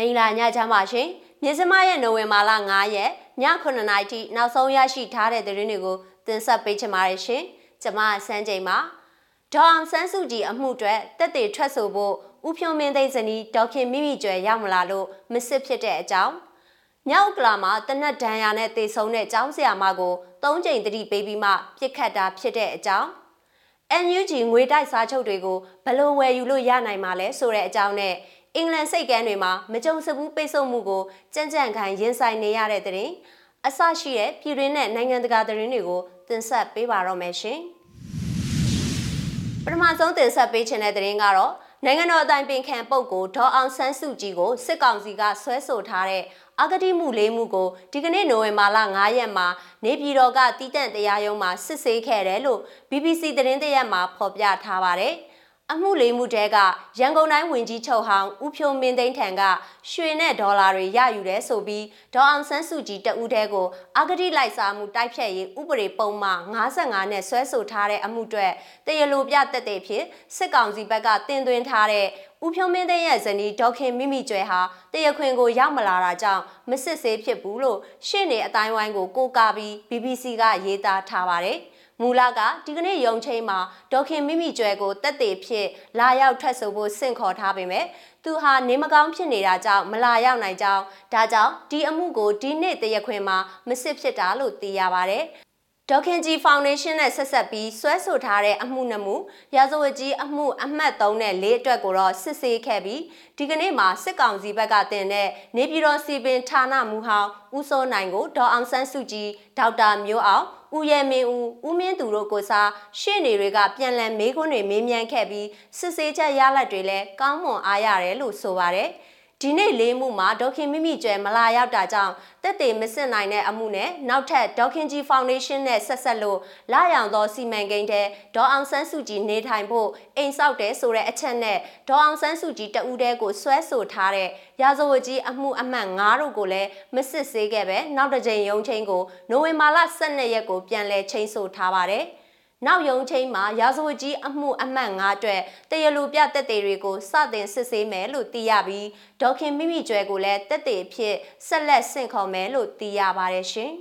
မင်္ဂလာညချမ်းပါရှင်မြစမရဲ့နိုဝင်ဘာလ9ရက်ည9:00နာရီထိနောက်ဆုံးရရှိထားတဲ့သတင်းတွေကိုတင်ဆက်ပေးချင်ပါတယ်ရှင်ကျွန်မစန်းချိန်ပါဒေါအောင်ဆန်းစုကြည်အမှုတွေတက်တေထွက်ဆိုဖို့ဥဖြုံမင်းသိန်းဇနီးဒေါခင်မိမိကျွယ်ရောက်မလာလို့မစစ်ဖြစ်တဲ့အကြောင်းမြောက်ကလာမှာတနက်ဒဏ်ရာနဲ့တေဆုံးတဲ့ကျောင်းဆရာမကို၃ချိန်တတိပေးပြီးမှပြစ်ခတ်တာဖြစ်တဲ့အကြောင်း NUG ငွေတိုက်စားချုပ်တွေကိုဘလို့ဝယ်ယူလို့ရနိုင်မှာလဲဆိုတဲ့အကြောင်းနဲ့ အင်္ဂလန်စိတ်ကမ်းတွေမှာမကြုံစဘူးပိတ်ဆို့မှုကိုကြံ့ကြံ့ခိုင်ရင်ဆိုင်နေရတဲ့တဲ့။အဆရှိတဲ့ပြည်တွင်းနဲ့နိုင်ငံတကာသတင်းတွေကိုတင်ဆက်ပေးပါတော့မယ်ရှင်။ပထမဆုံးတင်ဆက်ပေးခြင်းတဲ့သတင်းကတော့နိုင်ငံတော်အတိုင်ပင်ခံပုဂ္ဂိုလ်ဒေါ်အောင်ဆန်းစုကြည်ကိုစစ်ကောင်စီကဆွဲဆိုထားတဲ့အဂတိမှုလေးမှုကိုဒီကနေ့နိုဝင်ဘာလ9ရက်မှာနေပြည်တော်ကတည်တံ့တရားရုံးမှာစစ်ဆေးခဲ့တယ်လို့ BBC သတင်းတရက်မှာဖော်ပြထားပါတယ်။ အမှုလေးမှုတဲကရန်ကုန်တိုင်းဝင်ကြီးချုပ်ဟောင်းဦးဖြိုးမင်းသိန်းထံကရွှေနဲ့ဒေါ်လာတွေရယူတယ်ဆိုပြီးဒေါ်အောင်ဆန်းစုကြည်တဦးတဲကိုအဂတိလိုက်စားမှုတိုက်ဖြတ်ရေးဥပဒေပုံမှန်55နဲ့ဆွဲဆိုထားတဲ့အမှုတွေတရလိုပြတက်တဲ့ဖြစ်စစ်ကောင်စီဘက်ကတင်သွင်းထားတဲ့ဦးဖြိုးမင်းသိန်းရဲ့ဇနီးဒေါခင်မိမိကျွဲဟာတရခွင်ကိုရောက်မလာတာကြောင့်မစစ်ဆေးဖြစ်ဘူးလို့ရှေ့နေအတိုင်းဝိုင်းကိုကိုးကားပြီး BBC ကရေးသားထားပါတယ်။ မူလကဒီကနေ့ရုံချိန်မှာဒေါခင်မိမိကျွဲကိုတက်သေးဖြစ်လာရောက်ထွက်ဆိုဖို့စင့်ခေါ်ထားပေမဲ့သူဟာနေမကောင်းဖြစ်နေတာကြောင့်မလာရောက်နိုင်ကြောင်းဒါကြောင့်ဒီအမှုကိုဒီနေ့တရက်ခွင်မှာမစစ်ဖြစ်တာလို့သိရပါတယ်ဒေါခင်ကြီးဖောင်ဒေးရှင်းနဲ့ဆက်ဆက်ပြီးဆွဲဆိုထားတဲ့အမှုနှမှုရာဇဝတ်ကြီးအမှုအမှတ်3နဲ့4အတွက်ကိုတော့စစ်ဆေးခဲ့ပြီးဒီကနေ့မှာစစ်ကောင်စီဘက်ကတင်တဲ့နေပြည်တော်စီပင်ဌာနမူဟောင်းဦးစိုးနိုင်ကိုဒေါအောင်ဆန်းစုကြည်ဒေါက်တာမျိုးအောင် ဦးရဲမင်းဦးဦးမင်းသူတို့ကိုစားရှေ့နေတွေကပြန်လည်မေးခွန်းတွေမေးမြန်းခဲ့ပြီးစစ်ဆေးချက်ရလဒ်တွေလည်းကောင်းမွန်အားရတယ်လို့ဆိုပါတယ်။ ဒီနေ့လေးမှုမှာဒေါခင်မိမိကျွဲမလာရောက်တာကြောင့်တက်တေမစစ်နိုင်တဲ့အမှုနဲ့နောက်ထပ်ဒေါခင်ကြီးဖောင်ဒေးရှင်းနဲ့ဆက်ဆက်လို့လာရောင်သောစီမံကိန်းတဲ့ဒေါအောင်ဆန်းစုကြည်နေထိုင်ဖို့အိမ်ဆောက်တယ်ဆိုတဲ့အချက်နဲ့ဒေါအောင်ဆန်းစုကြည်တဦးတည်းကိုဆွဲဆိုထားတဲ့ရာဇဝတ်ကြီးအမှုအမှတ်9တို့ကိုလည်းမစစ်ဆေးခဲ့ပဲနောက်တစ်ကြိမ်ရုံးချင်းကိုနိုဝင်ဘာလ12ရက်ကိုပြန်လည်ချိန်ဆိုထားပါတယ်။ နောက်ယုံချင်းမှာရာဇဝတ်ကြီးအမှုအမှတ်9အတွက်တရလူပြတက်တေတွေကိုစတင်စစ်ဆေးမယ်လို့သိရပြီးဒေါခင်မိမိကျွဲကိုလည်းတက်တေဖြစ်ဆက်လက်ဆင့်ခေါ်မယ်လို့သိရပါတယ်ရှင်။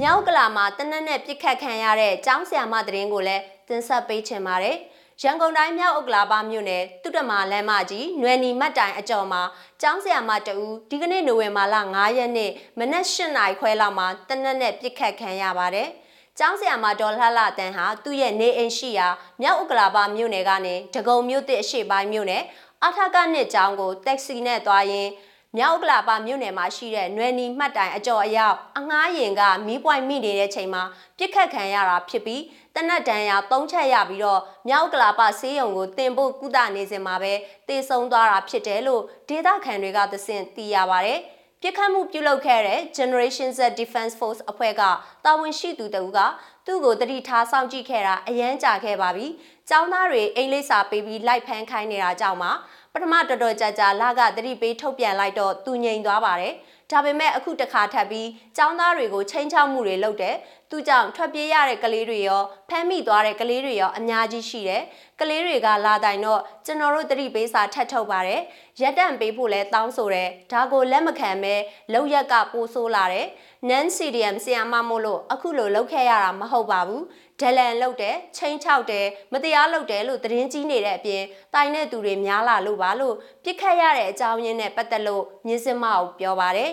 မြောက်ကလာမှာတနက်နဲ့ပြစ်ခတ်ခံရတဲ့ကျောင်းဆရာမတရင်ကိုလည်းတင်ဆက်ပေးချင်ပါတယ်။ရန်ကုန်တိုင်းမြောက်ဥက္ကလာပမြို့နယ်တုတ္တမာလမ်းမကြီးနွယ်နီမတ်တိုင်အကျော်မှာကျောင်းဆရာမတဦးဒီကနေ့နိုဝင်ဘာလ9ရက်နေ့မနက်၈နာရီခွဲလောက်မှာတနက်နဲ့ပြစ်ခတ်ခံရပါတယ်။ ကျောင်းဆရာမဒေါ်လှလှတန်းဟာသူ့ရဲ့နေအိမ်ရှိရာမြောက်ဥက္ကလာပမြို့နယ်ကနေဒဂုံမြို့တစ်အရှိပိုင်းမြို့နယ်အထကနှစ်ကျောင်းကိုတက်ဆီနဲ့သွားရင်းမြောက်ဥက္ကလာပမြို့နယ်မှာရှိတဲ့နွယ်နီမှတ်တိုင်အကျော်အရောက်အငှားရင်ကမီးပွိုင်မိနေတဲ့ချိန်မှာပြစ်ခတ်ခံရတာဖြစ်ပြီးတနတ်တန်ရာ၃ချက်ရပြီးတော့မြောက်ကလာပဆေးရုံကိုတင်ဖို့ကုသနေစဉ်မှာပဲတေဆုံးသွားတာဖြစ်တယ်လို့ဒေသခံတွေကသစဉ်သိရပါဗျ။ ပြစ်ခတ်မှုပြုလုပ်ခဲ့တဲ့ Generation Z Defense Force အဖွဲ့ကတာဝန်ရှိသူတဦးကသူ့ကိုတတိထားစောင့်ကြည့်ခဲ့တာအရန်ကြာခဲ့ပါပြီ။ចောင်းသားတွေအိမ်လိပ်စာပေးပြီးလိုက်ဖမ်းခိုင်းနေတာကြောင့်မှပထမတော်တော်ကြာကြာလကတတိပေးထုတ်ပြန်လိုက်တော့သူငြိမ်သွားပါတယ်။ဒါပေမဲ့အခုတခါထပ်ပြီးចောင်းသားတွေကိုချိန်ချောက်မှုတွေလုပ်တယ် သူကြောင့်ထွက်ပြေးရတဲ့ကလေးတွေရောဖမ်းမိသွားတဲ့ကလေးတွေရောအများကြီးရှိတယ်ကလေးတွေကလာတိုင်တော့ကျွန်တော်တို့တတိပေးစာထပ်ထုတ်ပါတယ်ရက်တန့်ပေးဖို့လဲတောင်းဆိုတယ်ဒါကိုလက်မခံပဲလောက်ရက်ကပိုးဆိုးလာတယ်နန်စီဒီယမ်ဆီယာမမို့လို့အခုလိုလောက်ခဲ့ရတာမဟုတ်ပါဘူးဒလန်လောက်တယ်ချင်းချောက်တယ်မတရားလောက်တယ်လို့သတင်းကြီးနေတဲ့အပြင်တိုင်တဲ့သူတွေများလာလို့ပါလို့ပြစ်ခတ်ရတဲ့အကြောင်းရင်းနဲ့ပတ်သက်လို့မြင်းစမအောင်ပြောပါတယ်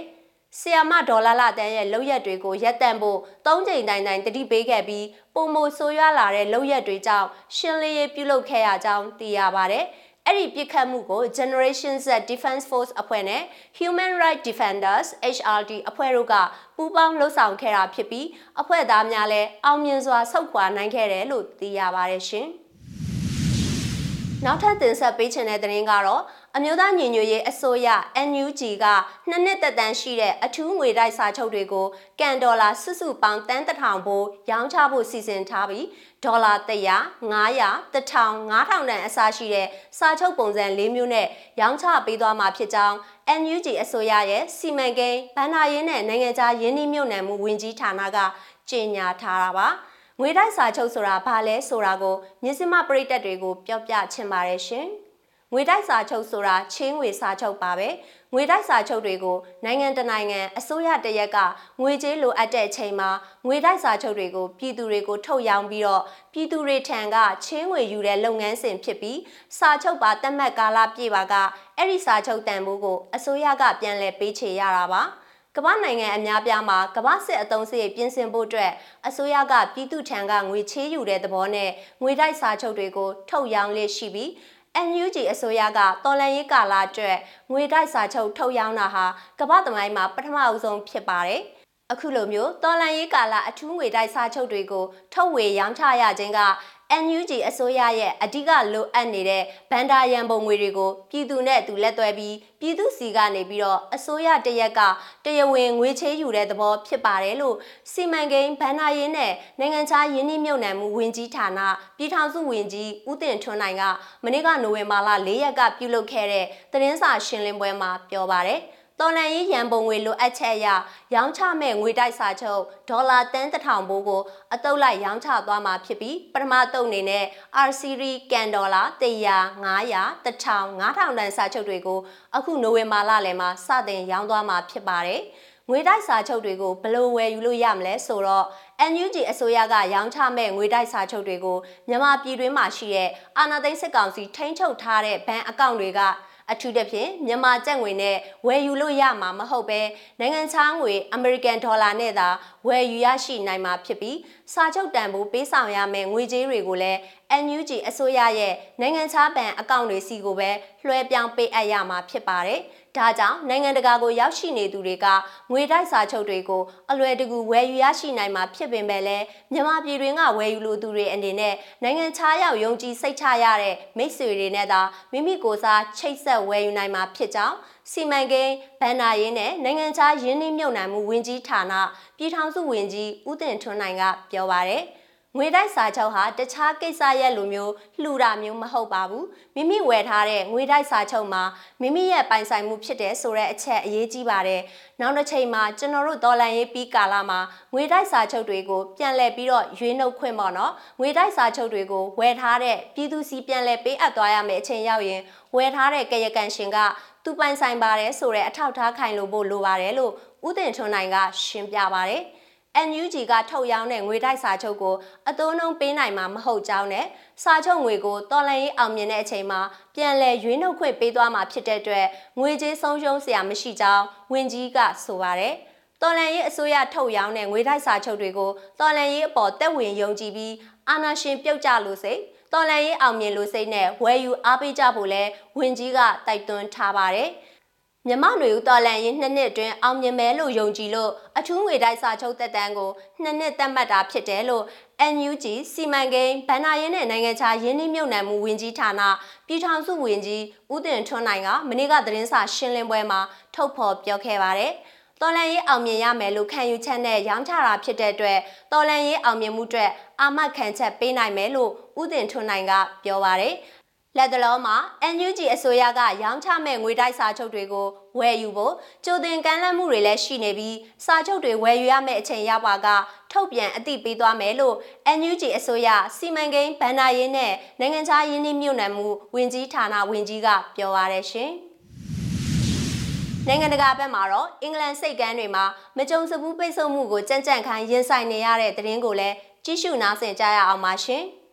ဆီယာမဒေါ်လာလာတန်းရဲ့လောက်ရက်တွေကိုရက်တန့်ဖို့၃ချိန်တိုင်တိုင်တတိပေးခဲ့ပြီးပုံမဆိုးရွားလာတဲ့လောက်ရက်တွေကြောင့်ရှင်းလင်းရေးပြုလုပ်ခဲ့ရကြောင်းသိရပါတယ်။အဲ့ဒီပြစ်ခတ်မှုကို Generation Z Defense Force အဖွဲ့နဲ့ Human Rights Defenders HRD အဖွဲ့တို့ကပူးပေါင်းလှုပ်ဆောင်ခဲ့တာဖြစ်ပြီးအဖွဲ့သားများလည်းအောင်မြင်စွာဆုတ်ခွာနိုင်ခဲ့တယ်လို့သိရပါတယ်ရှင်။နောက်ထပ်တင်ဆက်ပေးချင်တဲ့သတင်းကတော့ အမျိုးသားညီညွတ်ရေးအစိုးရ NUG ကနှစ်နှစ်သက်တမ်းရှိတဲ့အထူးငွေတိုက်စာချုပ်တွေကိုကန်ဒေါ်လာစုစုပေါင်းတန်းတထောင်ဖို့ရောင်းချဖို့စီစဉ်ထားပြီးဒေါ်လာ100 900 1000 9000တန်အစားရှိတဲ့စာချုပ်ပုံစံ၄မျိုးနဲ့ရောင်းချပေးသွားမှာဖြစ်ကြောင်း NUG အစိုးရရဲ့စီမံကိန်းဗန္နာရေးနဲ့နိုင်ငံခြားယင်းနှိမ့်မြုပ်နှံမှုဝန်ကြီးဌာနကကြေညာထားတာပါငွေတိုက်စာချုပ်ဆိုတာဘာလဲဆိုတာကိုမြစမပရိသတ်တွေကိုပြောပြချင်ပါတယ်ရှင်။ ငွေတိုက်စာချုပ်ဆိုတာချင်းငွေစာချုပ်ပါပဲငွေတိုက်စာချုပ်တွေကိုနိုင်ငံတနိုင်ငံအစိုးရတရက်ကငွေကြေးလိုအပ်တဲ့အချိန်မှာငွေတိုက်စာချုပ်တွေကိုပြည်သူတွေကိုထုတ်ရောင်းပြီးတော့ပြည်သူတွေထံကချင်းငွေယူတဲ့လုပ်ငန်းစဉ်ဖြစ်ပြီးစာချုပ်ပါတက်မှတ်ကာလပြည့်ပါကအဲ့ဒီစာချုပ်တန်ဖိုးကိုအစိုးရကပြန်လည်ပေးချေရတာပါကမ္ဘာနိုင်ငံအများပြားမှာကမ္ဘာစစ်အုံစရိတ်ပြင်ဆင်ဖို့အတွက်အစိုးရကပြည်သူထံကငွေချေးယူတဲ့သဘောနဲ့ငွေတိုက်စာချုပ်တွေကိုထုတ်ရောင်းလေးရှိပြီး NUG အစိုးရကတော်လန်ရေးကာလအတွက်ငွေတိုက်စာချုပ်ထုတ်ရောင်းတာဟာကမ္ဘာသမိုင်းမှာပထမအဦးဆုံးဖြစ်ပါတယ်။ အခုလိုမျိုးတော်လန်ရေးကာလအထူးငွေတိုက်စာချုပ်တွေကိုထုတ်ဝေရောင်းချရခြင်းက NUG အစိုးရရဲ့အဓိကလိုအပ်နေတဲ့ဗန်ဒါရန်ပုံငွေတွေကိုပြည်သူနဲ့သူလက်သွဲပြီးပြည်သူစီကနေပြီးတော့အစိုးရတရက်ကတရားဝင်ငွေချေးယူတဲ့သဘောဖြစ်ပါတယ်လို့စီမံကိန်းဗန်ဒါရင်းနဲ့နိုင်ငံခြားယင်းနှိမ့်မြုပ်နှံမှုဝင်ကြီးဌာနပြည်ထောင်စုဝင်ကြီးဦးတင်ထွန်းနိုင်ကမနေ့ကနိုဝင်ဘာလ၄ရက်ကပြုလုပ်ခဲ့တဲ့သတင်းစာရှင်းလင်းပွဲမှာပြောပါတယ်။ တော်လန်ရေးရန်ပုံငွေလိုအပ်ချက်အရရောင်းချမဲ့ငွေတိုက်စာချုပ်ဒေါ်လာတန်းတစ်ထောင်ဘိုးကိုအတုပ်လိုက်ရောင်းချသွားမှာဖြစ်ပြီးပထမတုပ်အနေနဲ့ R series ကန်ဒေါ်လာ100 900 1000 9000တန်စာချုပ်တွေကိုအခုနိုဝင်ဘာလလယ်မှာစတင်ရောင်းသွားမှာဖြစ်ပါတယ်ငွေတိုက်စာချုပ်တွေကိုဘယ်လိုဝယ်ယူလို့ရမလဲဆိုတော့ NUG အစိုးရကရောင်းချမဲ့ငွေတိုက်စာချုပ်တွေကိုမြန်မာပြည်တွင်းမှာရှိတဲ့အာဏာသိမ်းစစ်ကောင်စီထိန်းချုပ်ထားတဲ့ဘဏ်အကောင့်တွေက အထူးသဖြင့်မြန်မာကျပ်ငွေနဲ့ဝယ်ယူလို့ရမှာမဟုတ်ပဲနိုင်ငံခြားငွေအမေရိကန်ဒေါ်လာနဲ့သာဝယ်ယူရရှိနိုင်မှာဖြစ်ပြီးစာချုပ်တန်ဖိုးပေးဆောင်ရမယ့်ငွေကြေးတွေကိုလည်း NUG အစိုးရရဲ့နိုင်ငံခြားဘဏ်အကောင့်တွေစီကိုပဲလွှဲပြောင်းပေးအပ်ရမှာဖြစ်ပါတယ်။ ဒါကြောင့်နိုင်ငံတကာကိုရောက်ရှိနေသူတွေကငွေတိုက်စာချုပ်တွေကိုအလွယ်တကူဝယ်ယူရရှိနိုင်မှာဖြစ်ပေမဲ့လည်းမြန်မာပြည်တွင်းကဝယ်ယူလိုသူတွေအနေနဲ့နိုင်ငံခြားရောက်ယုံကြည်စိတ်ချရတဲ့မိတ်ဆွေတွေနဲ့သာမိမိကိုယ်စားချိတ်ဆက်ဝယ်ယူနိုင်မှာဖြစ်ကြောင်းစီမံကိန်းဗန်နာရေးနဲ့နိုင်ငံခြားယင်းနှိမ့်မြုပ်နှံမှုဝင်ကြီးဌာနပြည်ထောင်စုဝင်ကြီးဦးတင်ထွန်းနိုင်ကပြောပါရယ်။ ငွေတိုက်စာချုပ်ဟာတခြားကိစ္စရဲ့လိုမျိုးလှူတာမျိုးမဟုတ်ပါဘူးမိမိဝယ်ထားတဲ့ငွေတိုက်စာချုပ်မှာမိမိရဲ့ပိုင်ဆိုင်မှုဖြစ်တဲ့ဆိုတဲ့အချက်အရေးကြီးပါတယ်နောက်တစ်ချိန်မှာကျွန်တော်တို့ဒေါ်လာရေးပြီးကာလမှာငွေတိုက်စာချုပ်တွေကိုပြန်လည်ပြီးတော့ရွေးနှုတ်ခွင့်ပေါ့နော်ငွေတိုက်စာချုပ်တွေကိုဝယ်ထားတဲ့ပြည်သူစီပြန်လည်ပေးအပ်သွားရမယ့်အချိန်ရောက်ရင်ဝယ်ထားတဲ့ကရကန်ရှင်ကသူပိုင်ဆိုင်ပါတယ်ဆိုတဲ့အထောက်ထားခိုင်လို့ဖို့လိုပါတယ်လို့ဦးတင်ထွန်းနိုင်ကရှင်းပြပါတယ်။ NUG ကထုတ်ရောင်းတဲ့ငွေတိုက်စာချုပ်ကိုအသုံးနှုံးပေးနိုင်မှာမဟုတ်ကြောင်းနဲ့စာချုပ်ငွေကိုတော်လှန်ရေးအောင်မြင်တဲ့အချိန်မှာပြန်လည်ရွေးနှုတ်ခွင့်ပေးသွားမှာဖြစ်တဲ့အတွက်ငွေကြေးဆုံးရှုံးစရာမရှိကြောင်းဝန်ကြီးကဆိုပါတယ်။တော်လန်ရေးအစိုးရထုတ်ရောင်းတဲ့ငွေတိုက်စာချုပ်တွေကိုတော်လန်ရေးအပေါ်တက်ဝင်ယုံကြည်ပြီးအာဏာရှင်ပြုတ်ကြလို့စိတ်တော်လန်ရေးအောင်မြင်လို့စိတ်နဲ့ဝယ်ယူအားပေးကြဖို့လဲဝန်ကြီးကတိုက်တွန်းထားပါတယ်။ မြမနွေဦးတော်လန်ရင်နှစ်နှစ်အတွင်းအောင်မြင်မယ်လို့ယုံကြည်လို့အထူးငွေတိုက်စာချုပ်သက်တမ်းကိုနှစ်နှစ်သတ်မှတ်တာဖြစ်တယ်လို့ NUG စီမံကိန်းဗန္နာရေးနဲ့နိုင်ငံခြားယင်းနှိမ့်မြုပ်နှံမှုဝင်ကြီးဌာနပြည်ထောင်စုဝင်ကြီးဦးတင်ထွန်းနိုင်ကမနေ့ကသတင်းစာရှင်းလင်းပွဲမှာထုတ်ဖော်ပြောခဲ့ပါတယ်။တော်လန်ရေးအောင်မြင်ရမယ်လို့ခံယူချက်နဲ့ရောင်းချတာဖြစ်တဲ့အတွက်တော်လန်ရေးအောင်မြင်မှုအတွက်အာမခံချက်ပေးနိုင်မယ်လို့ဦးတင်ထွန်းနိုင်ကပြောပါတယ်။ လက်တလုံးမှာ NUG အစိုးရကရောင်းချမဲ့ငွေတိုက်စာချုပ်တွေကိုဝယ်ယူဖို့ကြိုတင်ကမ်းလှမ်းမှုတွေလည်းရှိနေပြီးစာချုပ်တွေဝယ်ယူရမယ့်အချိန်ရောက်ပါကထုတ်ပြန်အသိပေးသွားမယ်လို့ NUG အစိုးရစီမံကိန်းဗန်နာရေးနဲ့နိုင်ငံခြားယင်းနှိမ့်မြုပ်နှံမှုဝင်ကြီးဌာနဝင်ကြီးကပြောပါရရှင်နိုင်ငံတကာဘက်မှာတော့အင်္ဂလန်စိတ်ကမ်းတွေမှာမကြုံစဘူးပိတ်ဆို့မှုကိုကြံ့ကြံ့ခိုင်းရင်ဆိုင်နေရတဲ့သတင်းကိုလည်းကြည့်ရှုနားဆင်ကြရအောင်ပါရှင်။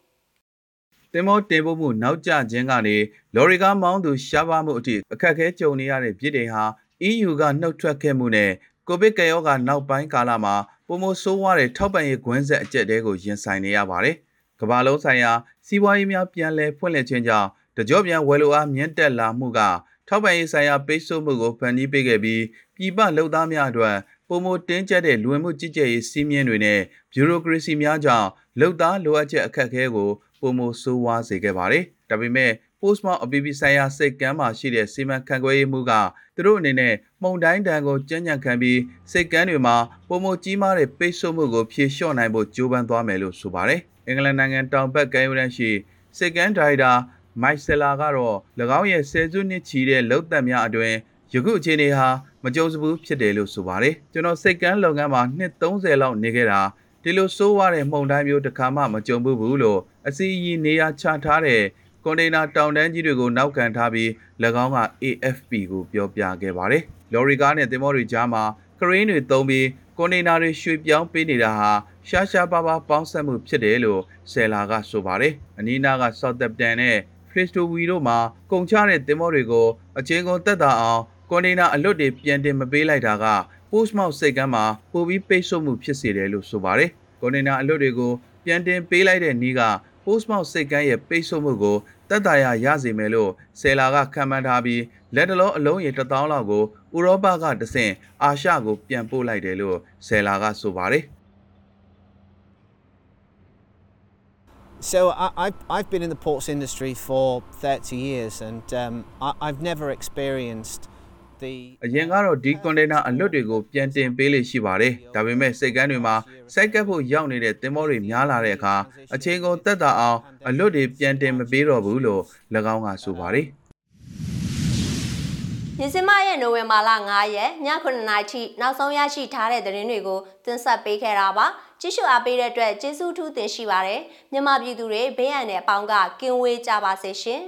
တင်မောတင်ပို့မှုနောက်ကျခြင်းကနေလော်ရီကားမောင်းသူရှားပါမှုအထိအခက်အခဲကြုံနေရတဲ့ပြည်ထောင်ဟာ EU ကနှုတ်ထွက်ခဲ့မှုနဲ့ကိုဗစ်ကရောဂါနောက်ပိုင်းကာလမှာပုံမဆိုးဝါးတဲ့ထောက်ပံ့ရေးကွင်းဆက်အကျက်တဲကိုရင်ဆိုင်နေရပါတယ်။ကမ္ဘာလုံးဆိုင်ရာစီးပွားရေးများပြန်လည်ဖွင့်လှစ်ခြင်းကြောင့်တကြောပြန်ဝယ်လိုအားမြင့်တက်လာမှုကထောက်ပံ့ရေးဆိုင်ရာပိတ်ဆို့မှုကိုဖန်တီးပေးခဲ့ပြီးပြည်ပလုပ်သားများအတွက်ပုံမတင်းကျပ်တဲ့လူဝင်မှုကြီးကြပ်ရေးစည်းမျဉ်းတွေနဲ့ဘျူရိုကရေစီများကြောင့်လုပ်သားလိုအပ်ချက်အခက်အခဲကို ပုံမဆိုးဝါးစေခဲ့ပါတယ်။ဒါပေမဲ့ Postmark အပြည်ပြည်ဆိုင်ရာစိတ်ကမ်းမှာရှိတဲ့စီမံခန့်ခွဲရေးမှုကသူတို့အနေနဲ့မှုန်တိုင်းတန်ကိုကြမ်းကြံခံပြီးစိတ်ကမ်းတွေမှာပုံမကြီးမားတဲ့ပိတ်ဆို့မှုကိုဖြေလျှော့နိုင်ဖို့ကြိုးပမ်းသွားမယ်လို့ဆိုပါတယ်။အင်္ဂလန်နိုင်ငံတောင်ဘက်ကမ်းရိုးတန်းရှိစိတ်ကမ်းဒရိုက်တာမိုက်ဆယ်လာကတော့၎င်းရဲ့ဆယ်စုနှစ်ချီတဲ့လုံသက်များအတွင်ယခုအခြေအနေဟာမကြုံစဘူးဖြစ်တယ်လို့ဆိုပါတယ်ကျွန်တော်စိတ်ကမ်းလုပ်ငန်းမှာနှစ်30လောက်နေခဲ့တာ ဒီလိုဆိုးဝါးတဲ့မှုန်တိုင်းမျိုးတစ်ခါမှမကြုံဘူးဘူးလို့အစီအီနေရာချထားတဲ့ကွန်တိန်နာတောင်တန်းကြီးတွေကိုနောက်ခံထားပြီး၎င်းက AFP ကိုပြောပြခဲ့ပါတယ်။လော်ရီကားနဲ့တင်မောတွေကြားမှာကရင်းတွေသုံးပြီးကွန်တိန်နာတွေရွှေ့ပြောင်းပေးနေတာဟာရှားရှားပါးပါးပေါင်းစပ်မှုဖြစ်တယ်လို့ဆယ်လာကဆိုပါတယ်။အနီးနားက Southampton နဲ့ Fristowy တို့မှာကုန်ချတဲ့တင်မောတွေကိုအချင်းကုန်တက်တာအောင်ကွန်တိန်နာအလွတ်တွေပြန်တင်မပေးလိုက်တာက Postmouth စိတ်ကမ်းမှာပိုပြီးပိတ်ဆို့မှုဖြစ်စေတယ်လို့ဆိုပါတယ်။ကွန်တိန်နာအလွတ်တွေကိုပြန်တင်ပေးလိုက်တဲ့နေ့က Postmouth စိတ်ကမ်းရဲ့ပိတ်ဆို့မှုကိုတက်တာရရစေမယ်လို့ဆယ်လာကခံမှန်းထားပြီးလက်တလုံးအလုံးရေ1000လောက်ကိုဥရောပကတဆင့်အာရှကိုပြန်ပို့လိုက်တယ်လို့ဆယ်လာကဆိုပါတယ် So I, I've, I've been in the ports industry for 30 years and um, I, I've never experienced the အရင်ကတော့ဒီကွန်တိန်နာအလွတ်တွေကိုပြန်တင်ပေးလေရှိပါတယ်။ဒါပေမဲ့စိတ်ကမ်းတွေမှာစိုက်ကပ်ဖို့ရောက်နေတဲ့တင်မောတွေများလာတဲ့အခါအချိန်ကုန်တက်တာအောင်အလွတ်တွေပြန်တင်မပေးတော့ဘူးလို့၎င်းကဆိုပါတယ်။ညစမရဲ့နိုဝင်ဘာလ9ရက်ည9:00နာရီထိနောက်ဆုံးရရှိထားတဲ့သတင်းတွေကိုတင်ဆက်ပေးခဲ့တာပါကြည့်ရှုအားပေးတဲ့အတွက်ကျေးဇူးထူးတင်ရှိပါတယ်မြန်မာပြည်သူတွေဘေးရန်တဲ့အပေါင်းကကင်းဝေးကြပါစေရှင်